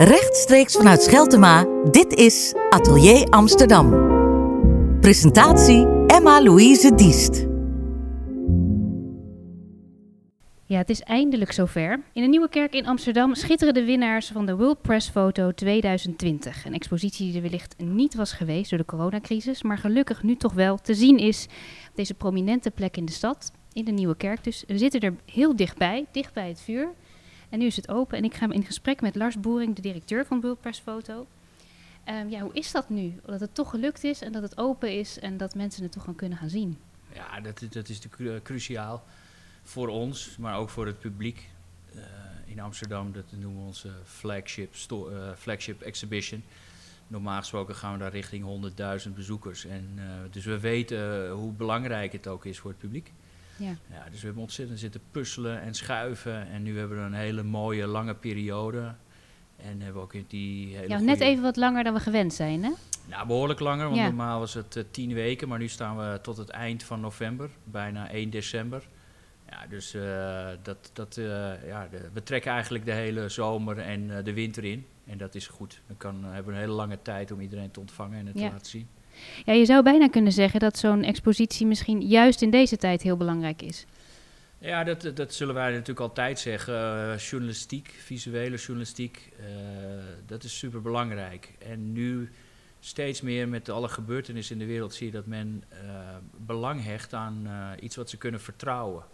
Rechtstreeks vanuit Scheltema, dit is Atelier Amsterdam. Presentatie Emma-Louise Diest. Ja, het is eindelijk zover. In de Nieuwe Kerk in Amsterdam schitteren de winnaars van de World Press Photo 2020. Een expositie die er wellicht niet was geweest door de coronacrisis, maar gelukkig nu toch wel te zien is op deze prominente plek in de stad, in de Nieuwe Kerk. Dus we zitten er heel dichtbij, dicht bij het vuur. En nu is het open en ik ga in gesprek met Lars Boering, de directeur van Press Photo. Ehm, ja, hoe is dat nu? Dat het toch gelukt is en dat het open is en dat mensen het toch gaan kunnen gaan zien? Ja, dat, dat is cruciaal voor ons, maar ook voor het publiek. Uh, in Amsterdam, dat noemen we onze flagship, uh, flagship exhibition. Normaal gesproken gaan we daar richting 100.000 bezoekers. En, uh, dus we weten hoe belangrijk het ook is voor het publiek. Ja. Ja, dus we hebben ontzettend zitten puzzelen en schuiven. En nu hebben we een hele mooie, lange periode. En hebben we ook in die hele Ja, net even wat langer dan we gewend zijn, hè? Nou, behoorlijk langer, want Ja. normaal was het eh, tien weken. Maar nu staan we tot het eind van november, bijna 1 december. Ja, dus eh, dat, dat, eh, ja, de- we trekken eigenlijk de hele zomer en de winter in. En dat is goed. Dan kan, hebben we een hele lange tijd om iedereen te ontvangen en het Ja. te laten zien. Ja, je zou bijna kunnen zeggen dat zo'n expositie misschien juist in deze tijd heel belangrijk is. Ja, dat, dat zullen wij natuurlijk altijd zeggen. Eh, journalistiek, visuele journalistiek, eh, dat is super belangrijk. En nu steeds meer met alle gebeurtenissen in de wereld zie je dat men eh, belang hecht aan iets wat ze kunnen vertrouwen.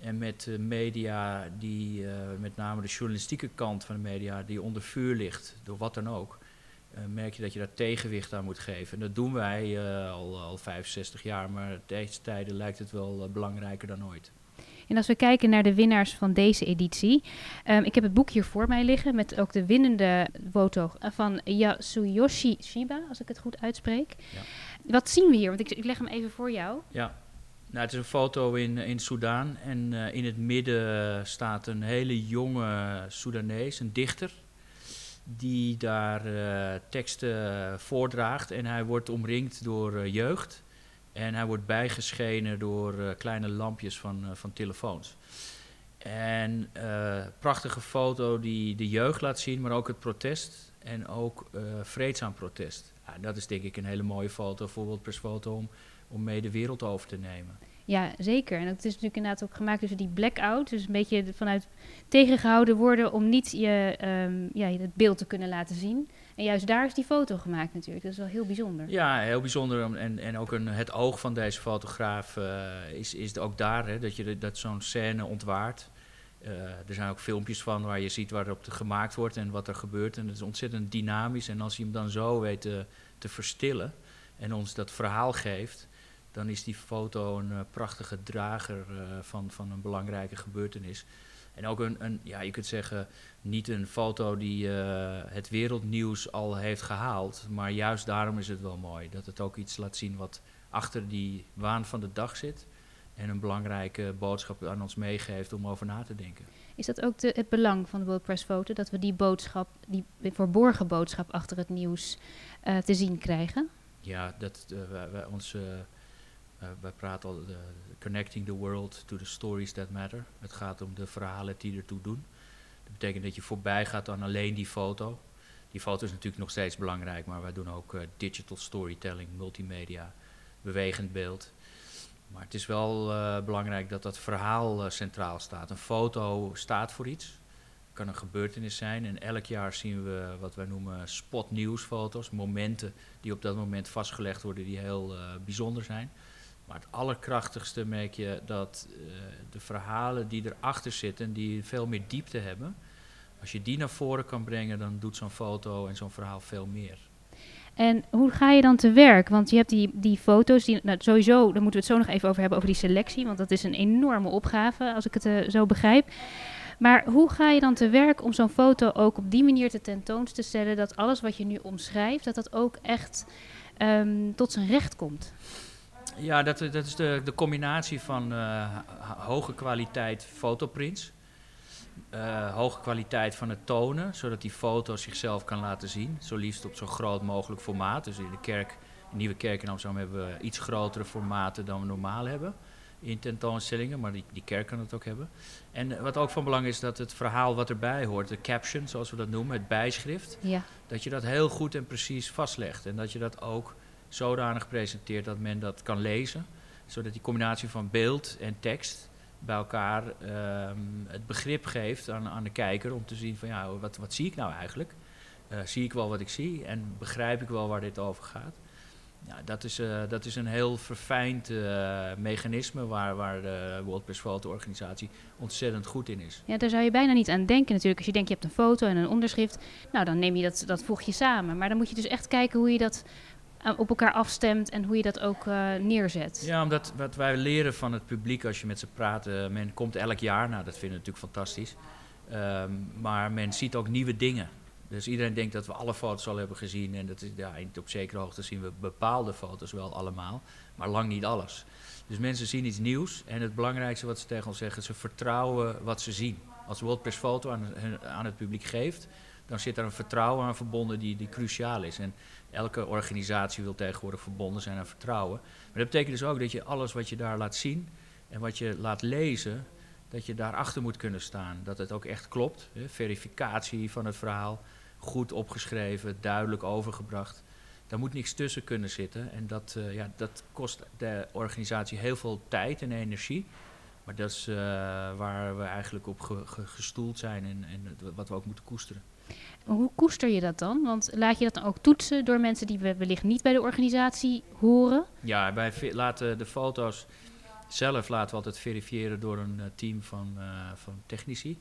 En met media, die, met name de journalistieke kant van de media, die onder vuur ligt, door wat dan ook, merk je dat je daar tegenwicht aan moet geven. En dat doen wij eh, al, al 65 jaar, maar deze tijden lijkt het wel eh, belangrijker dan ooit. En als we kijken naar de winnaars van deze editie. ehm, ik heb het boek hier voor mij liggen met ook de winnende foto eh, van Yasuyoshi Shiba, als ik het goed uitspreek. Ja. Wat zien we hier? Want ik, ik leg hem even voor jou. Ja, nou, het is een foto in, in Soudaan en eh, in het midden staat een hele jonge Soedanees, een dichter, die daar eh, teksten voordraagt en hij wordt omringd door eh, jeugd en hij wordt bijgeschenen door eh, kleine lampjes van, eh, van telefoons. En eh, prachtige foto die de jeugd laat zien, maar ook het protest en ook eh, vreedzaam protest. Ja, dat is denk ik een hele mooie foto, bijvoorbeeld persfoto om om mee de wereld over te nemen. Ja, zeker. En het is natuurlijk inderdaad ook gemaakt dus die blackout. Dus een beetje vanuit tegengehouden worden om niet je, ehm, ja, het beeld te kunnen laten zien. En juist daar is die foto gemaakt natuurlijk. Dat is wel heel bijzonder. Ja, heel bijzonder. En, en ook een, het oog van deze fotograaf eh, is, is ook daar, hè, dat je dat zo'n scène ontwaart. Eh, er zijn ook filmpjes van waar je ziet waarop het gemaakt wordt en wat er gebeurt. En het is ontzettend dynamisch. En als hij hem dan zo weet te, te verstillen en ons dat verhaal geeft, dan is die foto een eh, prachtige drager eh, van, van een belangrijke gebeurtenis. En ook een, een, ja, je kunt zeggen, niet een foto die eh, het wereldnieuws al heeft gehaald. Maar juist daarom is het wel mooi. Dat het ook iets laat zien wat achter die waan van de dag zit. En een belangrijke boodschap aan ons meegeeft om over na te denken. Is dat ook de, het belang van de World Press Foto? Dat we die boodschap, die verborgen boodschap achter het nieuws te zien krijgen? Ja, dat, eh, wij, wij, ons, wij praten al, de, connecting the world to the stories that matter. Het gaat om de verhalen die ertoe doen. Dat betekent dat je voorbij gaat aan alleen die foto. Die foto is natuurlijk nog steeds belangrijk, maar wij doen ook eh, digital storytelling, multimedia, bewegend beeld. Maar het is wel eh, belangrijk dat dat verhaal eh, centraal staat. Een foto staat voor iets. Het kan een gebeurtenis zijn. En elk jaar zien we wat wij noemen spotnieuwsfoto's. Momenten die op dat moment vastgelegd worden die heel eh, bijzonder zijn. Maar het allerkrachtigste merk je dat eh, de verhalen die erachter zitten, die veel meer diepte hebben. Als je die naar voren kan brengen, dan doet zo'n foto en zo'n verhaal veel meer. En hoe ga je dan te werk? Want je hebt die, die foto's, die, nou, sowieso, daar moeten we het zo nog even over hebben, over die selectie. Want dat is een enorme opgave, als ik het eh, zo begrijp. Maar hoe ga je dan te werk om zo'n foto ook op die manier te tentoon te stellen... dat alles wat je nu omschrijft, dat dat ook echt ehm, tot zijn recht komt? Ja, dat, dat is de, de combinatie van eh, hoge kwaliteit fotoprints. eh, hoge kwaliteit van het tonen, zodat die foto zichzelf kan laten zien. Zo liefst op zo groot mogelijk formaat. Dus in de kerk, Nieuwe Kerk in Amsterdam hebben we iets grotere formaten dan we normaal hebben. in tentoonstellingen, maar die, die kerk kan het ook hebben. En eh, wat ook van belang is dat het verhaal wat erbij hoort, de caption zoals we dat noemen, het bijschrift, Ja. dat je dat heel goed en precies vastlegt. En dat je dat ook zodanig presenteert dat men dat kan lezen, zodat die combinatie van beeld en tekst bij elkaar ehm, het begrip geeft aan, aan de kijker om te zien van ja, wat, wat zie ik nou eigenlijk? Eh, zie ik wel wat ik zie en begrijp ik wel waar dit over gaat? Ja, dat, is, eh, dat is een heel verfijnd eh, mechanisme waar, waar de World Press Photo organisatie ontzettend goed in is. ja, daar zou je bijna niet aan denken natuurlijk. Als je denkt, je hebt een foto en een onderschrift, nou dan neem je dat, dat voeg je samen. Maar dan moet je dus echt kijken hoe je dat op elkaar afstemt en hoe je dat ook eh, neerzet. Ja, omdat wat wij leren van het publiek als je met ze praat, eh, men komt elk jaar, nou dat vinden we natuurlijk fantastisch. Ehm, maar men ziet ook nieuwe dingen. Dus iedereen denkt dat we alle foto's al hebben gezien. En dat is, ja, op zekere hoogte zien we bepaalde foto's wel allemaal, maar lang niet alles. Dus mensen zien iets nieuws. En het belangrijkste wat ze tegen ons zeggen, ze vertrouwen wat ze zien. Als World Press Foto aan, aan het publiek geeft, dan zit er een vertrouwen aan verbonden die, die cruciaal is. En elke organisatie wil tegenwoordig verbonden zijn aan vertrouwen. Maar dat betekent dus ook dat je alles wat je daar laat zien en wat je laat lezen, dat je daarachter moet kunnen staan. Dat het ook echt klopt. Hè? Verificatie van het verhaal, goed opgeschreven, duidelijk overgebracht. Daar moet niks tussen kunnen zitten. En dat, eh, ja, dat kost de organisatie heel veel tijd en energie. Maar dat is eh, waar we eigenlijk op ge- ge- gestoeld zijn en, en wat we ook moeten koesteren. Hoe koester je dat dan? Want laat je dat dan ook toetsen door mensen die we wellicht niet bij de organisatie horen? Ja, wij laten de foto's zelf laten we altijd verifiëren door een eh, team van, eh, van technici.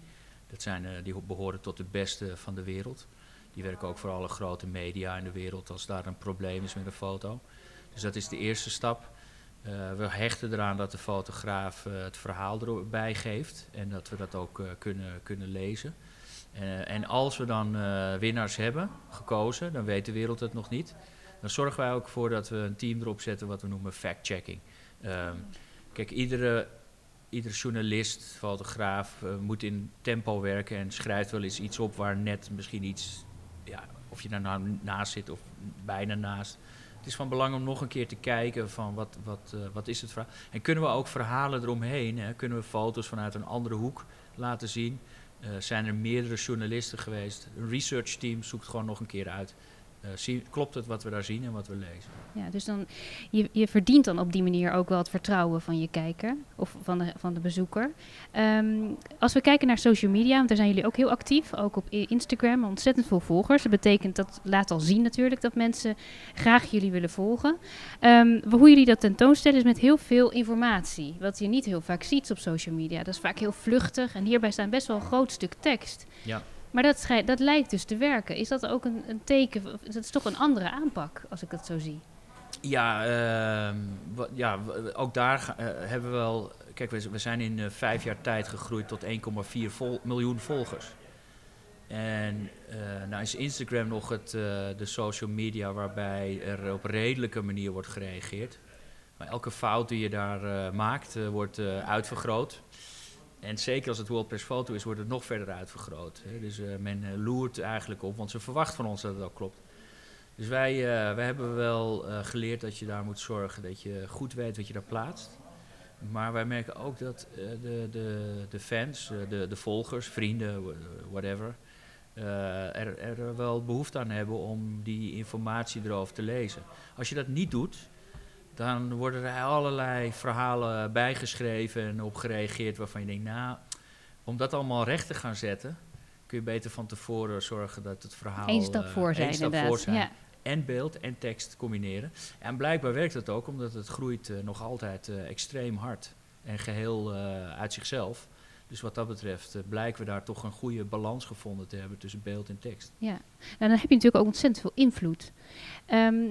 Dat zijn, eh, die ho- behoren tot de beste van de wereld. Die werken ook voor alle grote media in de wereld als daar een probleem is met een foto. Dus dat is de eerste stap. We hechten eraan dat de fotograaf het verhaal erbij geeft en dat we dat ook kunnen, kunnen lezen. Eh, en als we dan eh, winnaars hebben gekozen, dan weet de wereld het nog niet. Dan zorgen wij ook voor dat we een team erop zetten wat we noemen fact-checking. Ehm, kijk, iedere, iedere journalist, fotograaf eh, moet in tempo werken en schrijft wel eens iets op waar net misschien iets, ja, of je daar nou naast zit of bijna naast. Het is van belang om nog een keer te kijken van wat, wat, wat is het verhaal. En kunnen we ook verhalen eromheen, hè? kunnen we foto's vanuit een andere hoek laten zien. Eh, zijn er meerdere journalisten geweest. Een research team zoekt gewoon nog een keer uit. Eh, zie- klopt het wat we daar zien en wat we lezen? Ja, dus dan, je, je verdient dan op die manier ook wel het vertrouwen van je kijker of van de, van de bezoeker. Ehm, als we kijken naar social media, want daar zijn jullie ook heel actief, ook op Instagram, ontzettend veel volgers. Dat betekent, dat laat al zien natuurlijk, dat mensen graag jullie willen volgen. Ehm, hoe jullie dat tentoonstellen is met heel veel informatie, wat je niet heel vaak ziet op social media. Dat is vaak heel vluchtig en hierbij staat best wel een groot stuk tekst. Ja. Maar dat, dat lijkt dus te werken. Is dat ook een, een teken? Dat is toch een andere aanpak, als ik het zo zie. Ja, ehm, ja ook daar eh, hebben we wel. Kijk, we, zijn in eh, vijf jaar tijd gegroeid tot 1,4 vol- miljoen volgers. En eh, nou is Instagram nog het, de social media waarbij er op redelijke manier wordt gereageerd. Maar elke fout die je daar maakt, wordt uitvergroot. En zeker als het World Press Foto is, wordt het nog verder uitvergroot. Hè. Dus eh, men eh, loert eigenlijk op, want ze verwacht van ons dat het ook klopt. Dus wij, eh, wij hebben wel geleerd dat je daar moet zorgen dat je goed weet wat je daar plaatst. Maar wij merken ook dat de, de, de fans, de, de volgers, vrienden, wha- whatever, er, er wel behoefte aan hebben om die informatie erover te lezen. Als je dat niet doet, dan worden er allerlei verhalen bijgeschreven en op gereageerd waarvan je denkt, nou, om dat allemaal recht te gaan zetten, kun je beter van tevoren zorgen dat het verhaal... Eén stap eh, voor zijn, stap inderdaad. voor zijn Ja. en beeld en tekst combineren. En blijkbaar werkt dat ook, omdat het groeit eh, nog altijd eh, extreem hard en geheel eh, uit zichzelf. Dus wat dat betreft eh, blijken we daar toch een goede balans gevonden te hebben tussen beeld en tekst. Ja, nou, dan heb je natuurlijk ook ontzettend veel invloed. Ehm,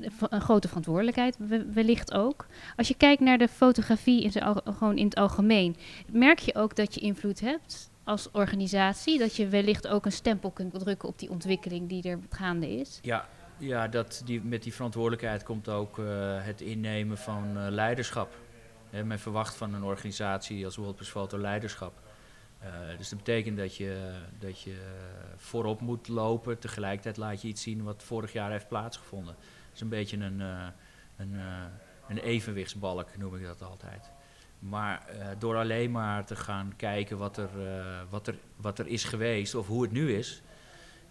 v- een grote verantwoordelijkheid we- wellicht ook. Als je kijkt naar de fotografie in zijn gewoon in het algemeen, merk je ook dat je invloed hebt als organisatie, dat je wellicht ook een stempel kunt drukken op die ontwikkeling die er gaande is. Ja, ja dat, die, met die verantwoordelijkheid komt ook eh, het innemen van eh, leiderschap. Hè, men verwacht van een organisatie als World Press Photo leiderschap. Eh, dus dat betekent dat je, dat je voorop moet lopen. Tegelijkertijd laat je iets zien wat vorig jaar heeft plaatsgevonden. Het is een beetje een, eh, een, eh, een evenwichtsbalk, noem ik dat altijd. Maar door alleen maar te gaan kijken wat er, wat, er, wat er is geweest of hoe het nu is,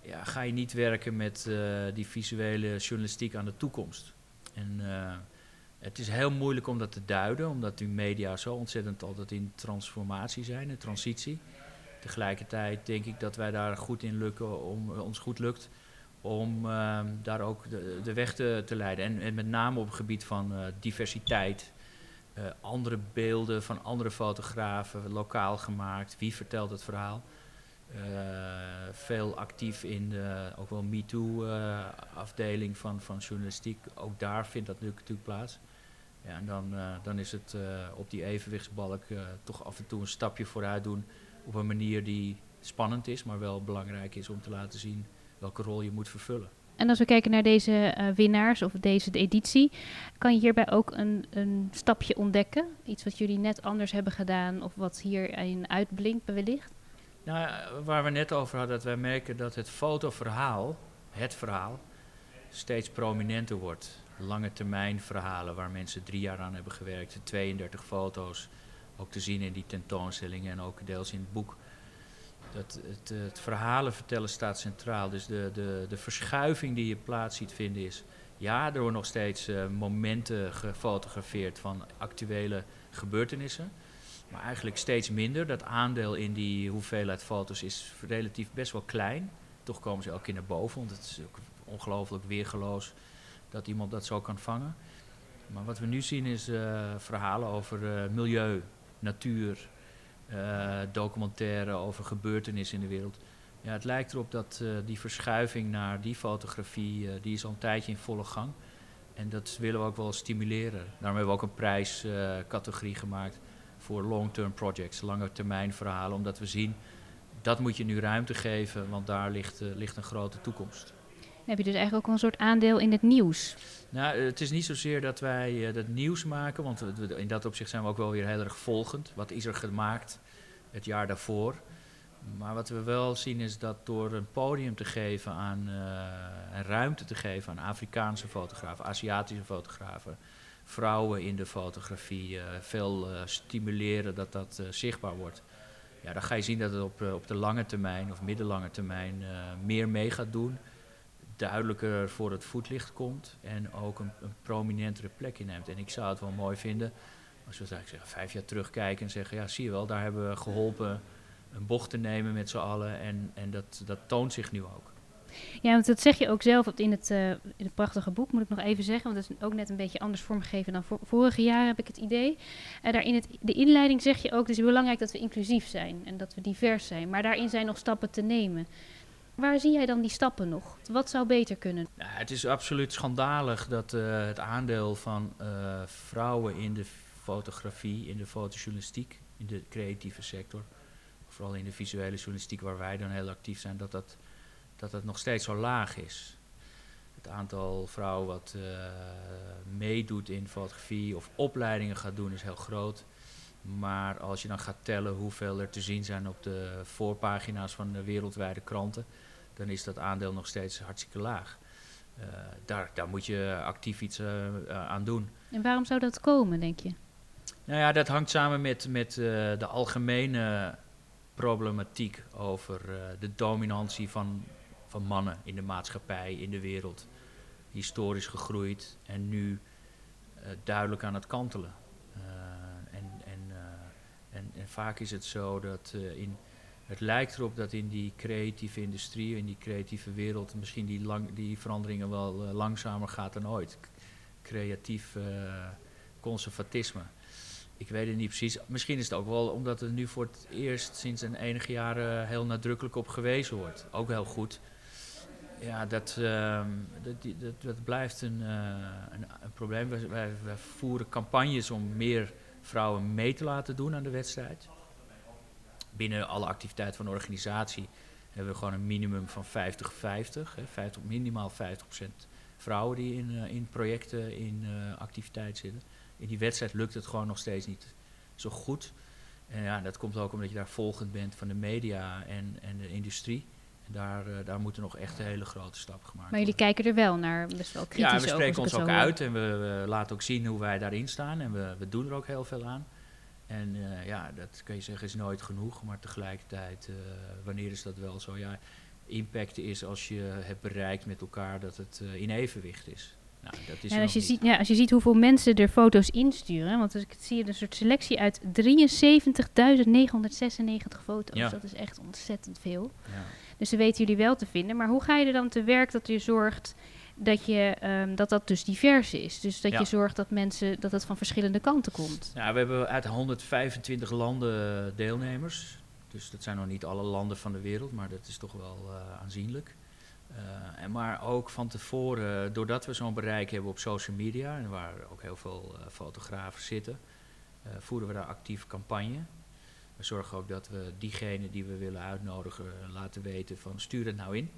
ja, ga je niet werken met die visuele journalistiek aan de toekomst. En het is heel moeilijk om dat te duiden, omdat die media zo ontzettend altijd in transformatie zijn, in transitie. Tegelijkertijd denk ik dat wij daar goed in lukken, om, ons goed lukt om ehm, daar ook de, de weg te, te leiden. En, met name op het gebied van diversiteit uh, andere beelden van andere fotografen, lokaal gemaakt. Wie vertelt het verhaal? Veel actief in de ook wel MeToo-afdeling van, van journalistiek. Ook daar vindt dat natuurlijk plaats. Ja, en dan, dan is het op die evenwichtsbalk toch af en toe een stapje vooruit doen op een manier die spannend is, maar wel belangrijk is om te laten zien welke rol je moet vervullen. En als we kijken naar deze uh, winnaars of deze editie, kan je hierbij ook een, een, stapje ontdekken? Iets wat jullie net anders hebben gedaan of wat hierin uitblinkt wellicht? Nou, waar we net over hadden, dat wij merken dat het fotoverhaal, het verhaal, steeds prominenter wordt. Lange termijn verhalen waar mensen drie jaar aan hebben gewerkt, 32 foto's, ook te zien in die tentoonstellingen en ook deels in het boek dat het, het, verhalen vertellen staat centraal. Dus de, de, de verschuiving die je plaats ziet vinden is... Ja, er worden nog steeds uh, momenten gefotografeerd van actuele gebeurtenissen. Maar eigenlijk steeds minder. Dat aandeel in die hoeveelheid foto's is relatief best wel klein. Toch komen ze elke keer naar boven, want het is ook ongelooflijk weergeloos dat iemand dat zo kan vangen. Maar wat we nu zien is uh, verhalen over uh, milieu, natuur, uh, documentaire over gebeurtenissen in de wereld. Ja, het lijkt erop dat die verschuiving naar die fotografie, die is al een tijdje in volle gang. En dat willen we ook wel stimuleren. Daarom hebben we ook een prijscategorie gemaakt voor long-term projects, lange termijn verhalen. Omdat we zien, dat moet je nu ruimte geven, want daar ligt, ligt een grote toekomst. Heb je dus eigenlijk ook een soort aandeel in het nieuws? Nou, het is niet zozeer dat wij uh, dat nieuws maken, want we, in dat opzicht zijn we ook wel weer heel erg volgend. Wat is er gemaakt het jaar daarvoor? Maar wat we wel zien is dat door een podium te geven aan, en ruimte te geven aan Afrikaanse fotografen, Aziatische fotografen, vrouwen in de fotografie, veel stimuleren dat dat zichtbaar wordt. Ja, dan ga je zien dat het op, op de lange termijn of middellange termijn meer mee gaat doen duidelijker voor het voetlicht komt en ook een, een, prominentere plek inneemt. En ik zou het wel mooi vinden als we zeggen, vijf jaar terugkijken en zeggen, ja zie je wel, daar hebben we geholpen een bocht te nemen met z'n allen en, en dat, dat toont zich nu ook. Ja, want dat zeg je ook zelf in het, uh, in het prachtige boek, moet ik nog even zeggen. Want dat is ook net een beetje anders vormgegeven dan vor vorige jaar, heb ik het idee. Uh, daar in het, de inleiding zeg je ook, het is belangrijk dat we inclusief zijn en dat we divers zijn. Maar daarin zijn nog stappen te nemen. Waar zie jij dan die stappen nog? Wat zou beter kunnen? Het is absoluut schandalig dat uh, het aandeel van uh, vrouwen in de fotografie, in de fotojournalistiek, in de creatieve sector, vooral in de visuele journalistiek waar wij dan heel actief zijn, dat dat, dat, dat nog steeds zo laag is. Het aantal vrouwen wat uh, meedoet in fotografie of opleidingen gaat doen is heel groot. Maar als je dan gaat tellen hoeveel er te zien zijn op de voorpagina's van de wereldwijde kranten, dan is dat aandeel nog steeds hartstikke laag. Uh, daar, daar moet je actief iets uh, uh, aan doen. En waarom zou dat komen, denk je? Nou ja, dat hangt samen met, met de algemene problematiek over de dominantie van, van mannen in de maatschappij, in de wereld. Historisch gegroeid en nu duidelijk aan het kantelen. En, en, vaak is het zo dat in het lijkt erop dat in die creatieve industrie, in die creatieve wereld, misschien die, lang, die veranderingen wel uh, langzamer gaat dan ooit. Creatief uh, conservatisme. Ik weet het niet precies. Misschien is het ook wel omdat er nu voor het eerst sinds een enige jaren heel nadrukkelijk op gewezen wordt. Ook heel goed. Ja, dat, uh, dat, dat, dat, blijft een, een, probleem. Wij voeren campagnes om meer vrouwen mee te laten doen aan de wedstrijd binnen alle activiteiten van de organisatie hebben we gewoon een minimum van 50-50. 50, minimaal 50% vrouwen die in, uh, in projecten, in uh, activiteit zitten. In die wedstrijd lukt het gewoon nog steeds niet zo goed. En ja, dat komt ook omdat je daar volgend bent van de media en, en de industrie. Daar, uh, daar moeten nog echt hele grote stappen gemaakt Maar jullie worden. kijken er wel naar, best wel kritisch Ja, we spreken ons ook uit en we, we, laten ook zien hoe wij daarin staan. En we, we doen er ook heel veel aan. En eh, ja, dat kun je zeggen is nooit genoeg, maar tegelijkertijd, eh, wanneer is dat wel zo? Ja, impact is als je hebt bereikt met elkaar dat het eh, in evenwicht is. Nou, dat is En als je, ziet, ja, als je ziet hoeveel mensen er foto's insturen, want als ik het zie je een soort selectie uit 73.996 foto's. Ja. Dat is echt ontzettend veel. Ja. Dus ze weten jullie wel te vinden. Maar hoe ga je er dan te werk dat je zorgt dat je, ehm, dat, dat dus divers is? Dus dat Ja. je zorgt dat mensen dat het van verschillende kanten komt. Nou, we hebben uit 125 landen eh, deelnemers. Dus dat zijn nog niet alle landen van de wereld, maar dat is toch wel eh, aanzienlijk. Eh, en maar ook van tevoren, doordat we zo'n bereik hebben op social media, en waar ook heel veel eh, fotografen zitten, voeren we daar actief campagne. We zorgen ook dat we diegene die we willen uitnodigen laten weten van stuur het nou in.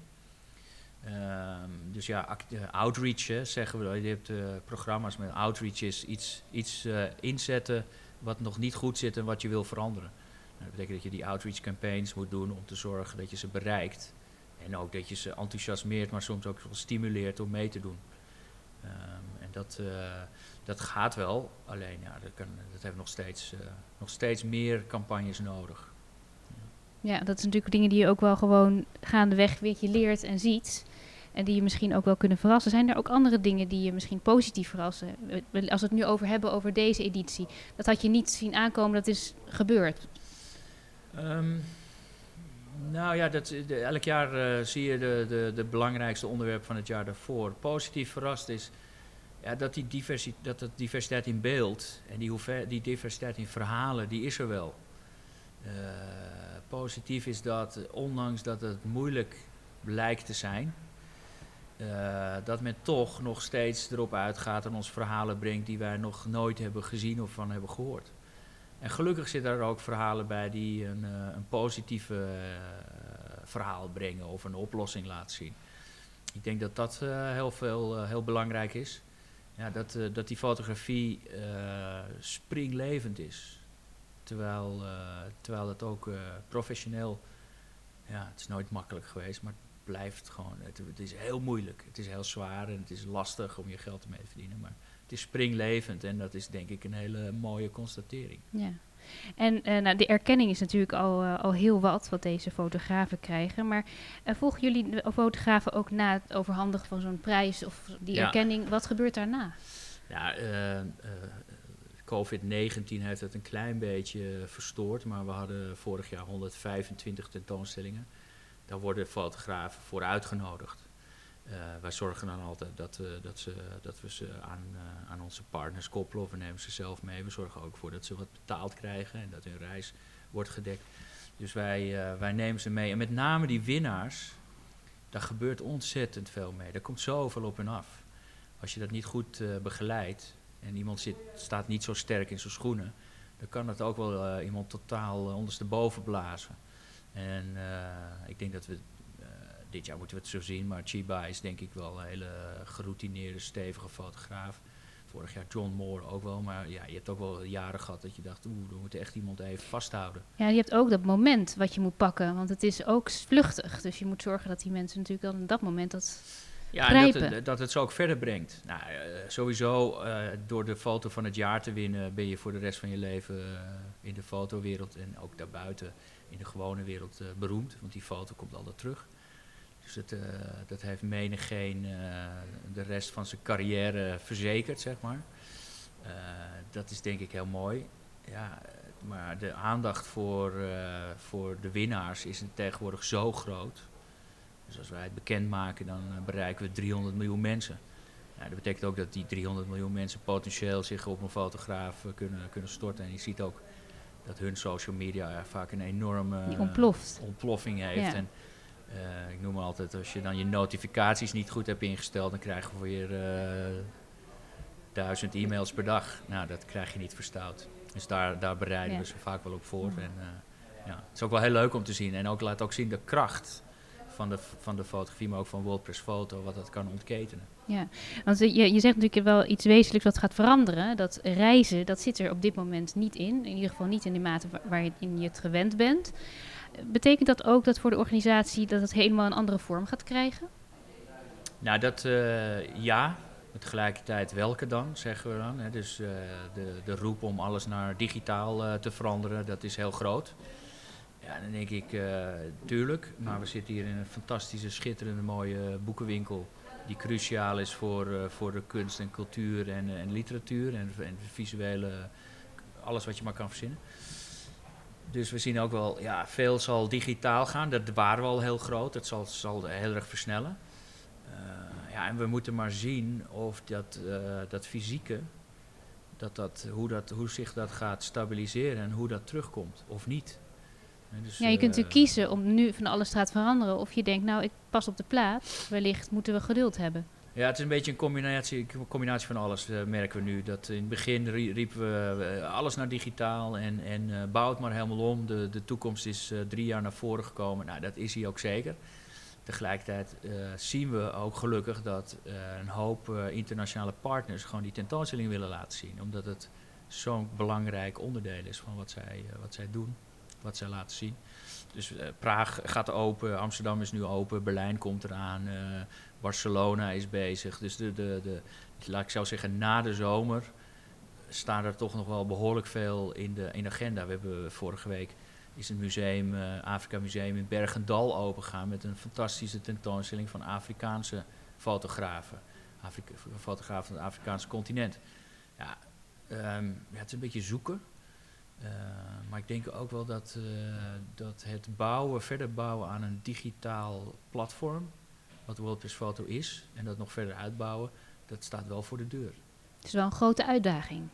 Ehm, dus ja, act- eh, outreach zeggen we. Je hebt eh, programma's met outreach is iets, iets eh, inzetten wat nog niet goed zit en wat je wil veranderen. Nou, dat betekent dat je die outreach campaigns moet doen om te zorgen dat je ze bereikt. En ook dat je ze enthousiasmeert, maar soms ook stimuleert om mee te doen. Ehm, en dat, dat gaat wel, alleen ja, dat, kan, dat heeft nog steeds, eh, nog steeds meer campagnes nodig. Ja, dat is natuurlijk dingen die je ook wel gewoon gaandeweg weer je leert en ziet. En die je misschien ook wel kunnen verrassen. Zijn er ook andere dingen die je misschien positief verrassen? Als we het nu over hebben over deze editie. Dat had je niet zien aankomen, dat is gebeurd. Ehm, nou ja, dat, de- elk jaar eh, zie je de, de, de belangrijkste onderwerpen van het jaar daarvoor. Positief verrast is ja, dat, die diversi dat het diversiteit in beeld en die, die diversiteit in verhalen, die is er wel. Eh, positief is dat, ondanks dat het moeilijk blijkt te zijn, eh, dat men toch nog steeds erop uitgaat en ons verhalen brengt die wij nog nooit hebben gezien of van hebben gehoord. En gelukkig zitten er ook verhalen bij die een, eh, een positieve verhaal brengen of een oplossing laten zien. Ik denk dat dat heel, veel, heel belangrijk is. Ja, dat, eh, dat die fotografie eh, springlevend is. Terwijl, eh, terwijl het ook professioneel, ja, het is nooit makkelijk geweest, maar het blijft gewoon, het, het is heel moeilijk. Het is heel zwaar en het is lastig om je geld ermee te verdienen. Maar het is springlevend en dat is denk ik een hele mooie constatering. Ja. En eh, nou, de erkenning is natuurlijk al, eh, al heel wat wat deze fotografen krijgen. Maar eh, volgen jullie de fotografen ook na het overhandigen van zo'n prijs of die Ja. erkenning? Wat gebeurt daarna? Ja, eh, COVID-19 heeft het een klein beetje verstoord, maar we hadden vorig jaar 125 tentoonstellingen. Daar worden fotografen voor uitgenodigd. Eh, wij zorgen dan altijd dat, eh, dat, ze, dat we ze aan, eh, aan onze partners koppelen we nemen ze zelf mee. We zorgen ook voor dat ze wat betaald krijgen en dat hun reis wordt gedekt. Dus wij, wij nemen ze mee. En met name die winnaars, daar gebeurt ontzettend veel mee. Daar komt zoveel op en af. Als je dat niet goed eh, begeleidt en iemand zit, staat niet zo sterk in zijn schoenen, dan kan dat ook wel iemand totaal uh, ondersteboven blazen. En uh, ik denk dat we, uh, dit jaar moeten we het zo zien, maar Chiba is denk ik wel een hele geroutineerde, stevige fotograaf. Vorig jaar John Moore ook wel, maar ja, je hebt ook wel jaren gehad dat je dacht, oeh, we moeten echt iemand even vasthouden. Ja, je hebt ook dat moment wat je moet pakken, want het is ook vluchtig. Dus je moet zorgen dat die mensen natuurlijk dan op dat moment dat ja, en dat, het, dat het ze ook verder brengt. Nou, uh, sowieso, uh, door de foto van het jaar te winnen, ben je voor de rest van je leven uh, in de fotowereld en ook daarbuiten in de gewone wereld beroemd. Want die foto komt altijd terug. Dus het, uh, dat heeft menigeen uh, de rest van zijn carrière verzekerd, zeg maar. Uh, dat is denk ik heel mooi. Ja, maar de aandacht voor, voor de winnaars is tegenwoordig zo groot. Dus als wij het bekendmaken, dan bereiken we 300 miljoen mensen. Ja, dat betekent ook dat die 300 miljoen mensen potentieel zich op een fotograaf kunnen, kunnen storten. En je ziet ook dat hun social media vaak een enorme ontploffing heeft. Ja. En uh, ik noem altijd, als je dan je notificaties niet goed hebt ingesteld, dan krijg je weer uh, duizend e-mails per dag. Nou, dat krijg je niet verstout. Dus daar, daar bereiden Ja. we ze vaak wel op voor. En, uh, ja, het is ook wel heel leuk om te zien. En ook laat ook zien de kracht van de, van de fotografie, maar ook van WordPress Foto, wat dat kan ontketenen. Ja, want je, je zegt natuurlijk wel iets wezenlijks wat gaat veranderen. Dat reizen, dat zit er op dit moment niet in. In ieder geval niet in de mate waar, waar je in je het gewend bent. Betekent dat ook dat voor de organisatie dat het helemaal een andere vorm gaat krijgen? Nou, dat uh, ja. Tegelijkertijd welke dan, zeggen we dan. Hè? Dus uh, de, de roep om alles naar digitaal uh, te veranderen, dat is heel groot. Ja, dan denk ik, tuurlijk. Maar we zitten hier in een fantastische, schitterende, mooie boekenwinkel. Die cruciaal is voor, voor de kunst en cultuur en, en literatuur en, en visuele, alles wat je maar kan verzinnen. Dus we zien ook wel, ja, veel zal digitaal gaan. Dat waren we al heel groot. Dat zal, zal heel erg versnellen. Uh, ja, en we moeten maar zien of dat, uh, dat fysieke, dat dat, hoe, dat, hoe zich dat gaat stabiliseren en hoe dat terugkomt of niet. Dus, ja, je kunt natuurlijk kiezen om nu van alles te gaan veranderen. Of je denkt, nou, ik pas op de plaats. Wellicht moeten we geduld hebben. Ja, het is een beetje een combinatie, combinatie van alles, uh, merken we nu. Dat in het begin riepen we alles naar digitaal en, en uh, bouw het maar helemaal om. De, de toekomst is drie jaar naar voren gekomen. Nou, dat is hij ook zeker. Tegelijkertijd zien we ook gelukkig dat een hoop internationale partners gewoon die tentoonstelling willen laten zien. Omdat het zo'n belangrijk onderdeel is van wat zij, wat zij doen, wat zij laten zien. Dus Praag gaat open, Amsterdam is nu open, Berlijn komt eraan. Barcelona is bezig. Dus de, de, de, laat ik zo zeggen, na de zomer staan er toch nog wel behoorlijk veel in de, in agenda. We hebben vorige week is het museum, uh, Afrika Museum in Bergendal opengegaan met een fantastische tentoonstelling van Afrikaanse fotografen. Afrika, fotografen van het Afrikaanse continent. Ja, um, ja, het is een beetje zoeken. Uh, maar ik denk ook wel dat, uh, dat het bouwen, verder bouwen aan een digitaal platform, wat WordPress Photo is en dat nog verder uitbouwen, dat staat wel voor de deur. Het is wel een grote uitdaging.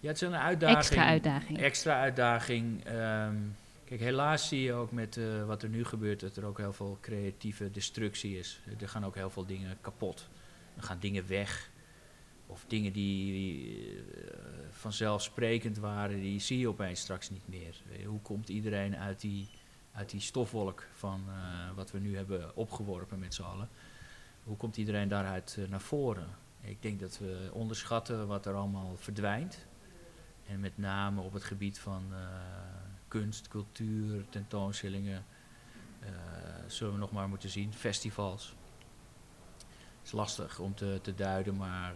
Ja, het is een uitdaging. Extra uitdaging. Extra uitdaging. Um, kijk, helaas zie je ook met uh, wat er nu gebeurt dat er ook heel veel creatieve destructie is. Er gaan ook heel veel dingen kapot. Er gaan dingen weg. Of dingen die, uh, vanzelfsprekend waren, die zie je opeens straks niet meer. Hoe komt iedereen uit die uit die stofwolk van uh, wat we nu hebben opgeworpen met z'n allen. Hoe komt iedereen daaruit naar voren? Ik denk dat we onderschatten wat er allemaal verdwijnt. En met name op het gebied van kunst, cultuur, tentoonstellingen. zullen we nog maar moeten zien. Festivals. Is lastig om te, te duiden, maar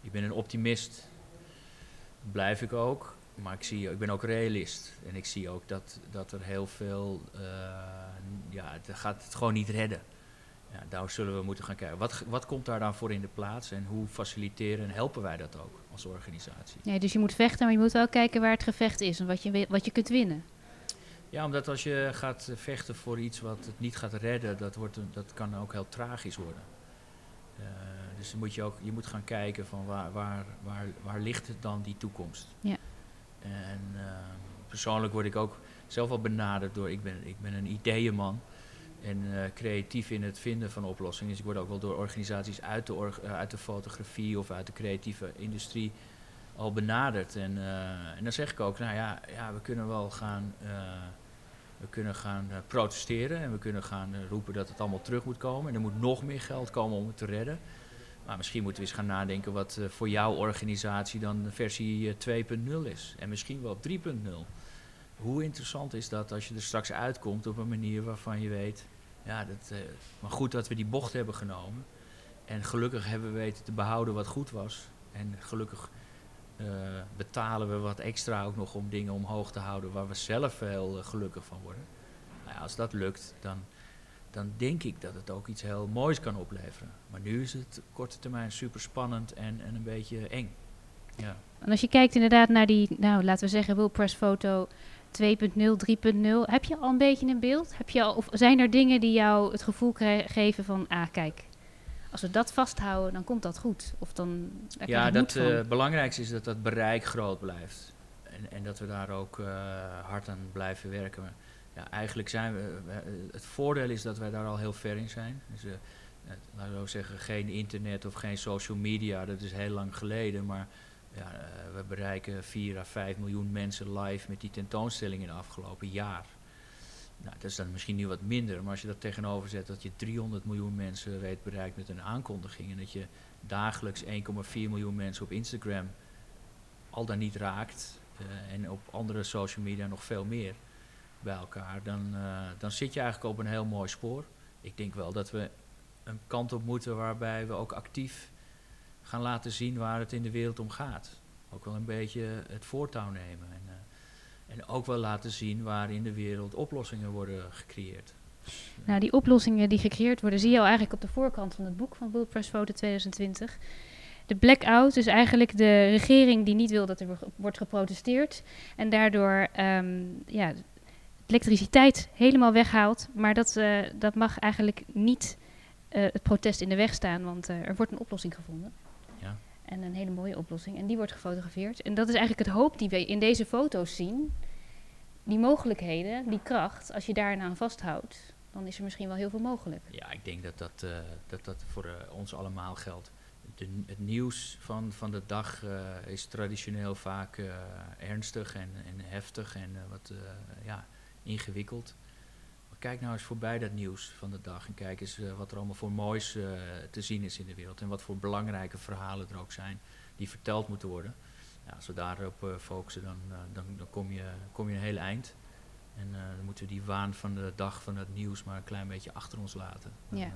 ik ben een optimist. Blijf ik ook. Maar ik, zie, ik ben ook realist. En ik zie ook dat, dat er heel veel. Uh, ja, het gaat het gewoon niet redden. Ja, daar zullen we moeten gaan kijken. Wat, wat komt daar dan voor in de plaats en hoe faciliteren en helpen wij dat ook als organisatie? Nee, dus je moet vechten, maar je moet wel kijken waar het gevecht is en wat je, wat je kunt winnen. Ja, omdat als je gaat vechten voor iets wat het niet gaat redden, dat, wordt dat kan ook heel tragisch worden. Uh, dus dan moet je ook je moet gaan kijken van waar, waar, waar, waar ligt het dan die toekomst? Ja. En uh, persoonlijk word ik ook zelf al benaderd door, ik ben, ik ben een ideeënman en uh, creatief in het vinden van oplossingen. Dus ik word ook wel door organisaties uit de, org, uh, uit de fotografie of uit de creatieve industrie al benaderd. En, en dan zeg ik ook, nou ja, ja we kunnen wel gaan, we kunnen gaan protesteren en we kunnen gaan roepen dat het allemaal terug moet komen. En er moet nog meer geld komen om het te redden. Maar misschien moeten we eens gaan nadenken wat uh, voor jouw organisatie dan versie uh, 2.0 is. En misschien wel 3.0. Hoe interessant is dat als je er straks uitkomt op een manier waarvan je weet... Ja, dat, maar goed dat we die bocht hebben genomen. En gelukkig hebben we weten te behouden wat goed was. En gelukkig betalen we wat extra ook nog om dingen omhoog te houden... waar we zelf heel gelukkig van worden. Nou ja, als dat lukt, dan dan denk ik dat het ook iets heel moois kan opleveren. Maar nu is het korte termijn super spannend en, en een beetje eng. Ja. En als je kijkt inderdaad naar die, nou laten we zeggen, WillPress foto 2.0, 3.0, heb je al een beetje een beeld? Heb je al, of zijn er dingen die jou het gevoel geven van, ah kijk, als we dat vasthouden, dan komt dat goed? Of dan, ja, het uh, belangrijkste is dat dat bereik groot blijft. En, en dat we daar ook uh, hard aan blijven werken ja, eigenlijk zijn we, het voordeel is dat wij daar al heel ver in zijn. Dus, uh, laten we ook zeggen, geen internet of geen social media, dat is heel lang geleden. Maar ja, we bereiken 4 à 5 miljoen mensen live met die tentoonstelling in het afgelopen jaar. Nou, dat is dan misschien nu wat minder, maar als je dat tegenover zet dat je 300 miljoen mensen weet bereikt met een aankondiging en dat je dagelijks 1,4 miljoen mensen op Instagram al dan niet raakt uh, en op andere social media nog veel meer bij elkaar, dan, uh, dan zit je eigenlijk op een heel mooi spoor. Ik denk wel dat we een kant op moeten waarbij we ook actief gaan laten zien waar het in de wereld om gaat. Ook wel een beetje het voortouw nemen. En, eh, en ook wel laten zien waar in de wereld oplossingen worden gecreëerd. Nou, die oplossingen die gecreëerd worden, zie je al eigenlijk op de voorkant van het boek van World Press Photo 2020. De blackout is eigenlijk de regering die niet wil dat er wordt geprotesteerd. En daardoor ehm, ja, elektriciteit helemaal weghaalt. Maar dat, uh, dat mag eigenlijk niet uh, het protest in de weg staan, want uh, er wordt een oplossing gevonden. En een hele mooie oplossing. En die wordt gefotografeerd. En dat is eigenlijk het hoop die we in deze foto's zien. Die mogelijkheden, die kracht, als je daaraan vasthoudt, dan is er misschien wel heel veel mogelijk. Ja, ik denk dat dat, uh, dat, dat voor ons allemaal geldt. De, het nieuws van, van de dag is traditioneel vaak ernstig en, en heftig en wat ja, ingewikkeld kijk nou eens voorbij dat nieuws van de dag en kijk eens uh, wat er allemaal voor moois uh, te zien is in de wereld en wat voor belangrijke verhalen er ook zijn die verteld moeten worden. Ja, als we daarop uh, focussen, dan, dan, dan, kom, je, kom je een heel eind. En dan moeten we die waan van de dag van het nieuws maar een klein beetje achter ons laten. Dan, ja.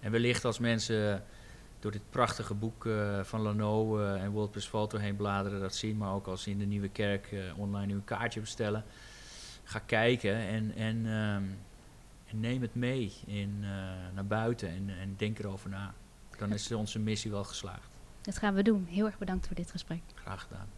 en wellicht als mensen door dit prachtige boek van Lano en WordPress Photo heen bladeren, dat zien, maar ook als ze in de Nieuwe Kerk online een kaartje bestellen ga kijken en, en, um, en neem het mee in, uh, naar buiten en, en denk erover na. Dan is onze missie wel geslaagd. Dat gaan we doen. Heel erg bedankt voor dit gesprek. Graag gedaan.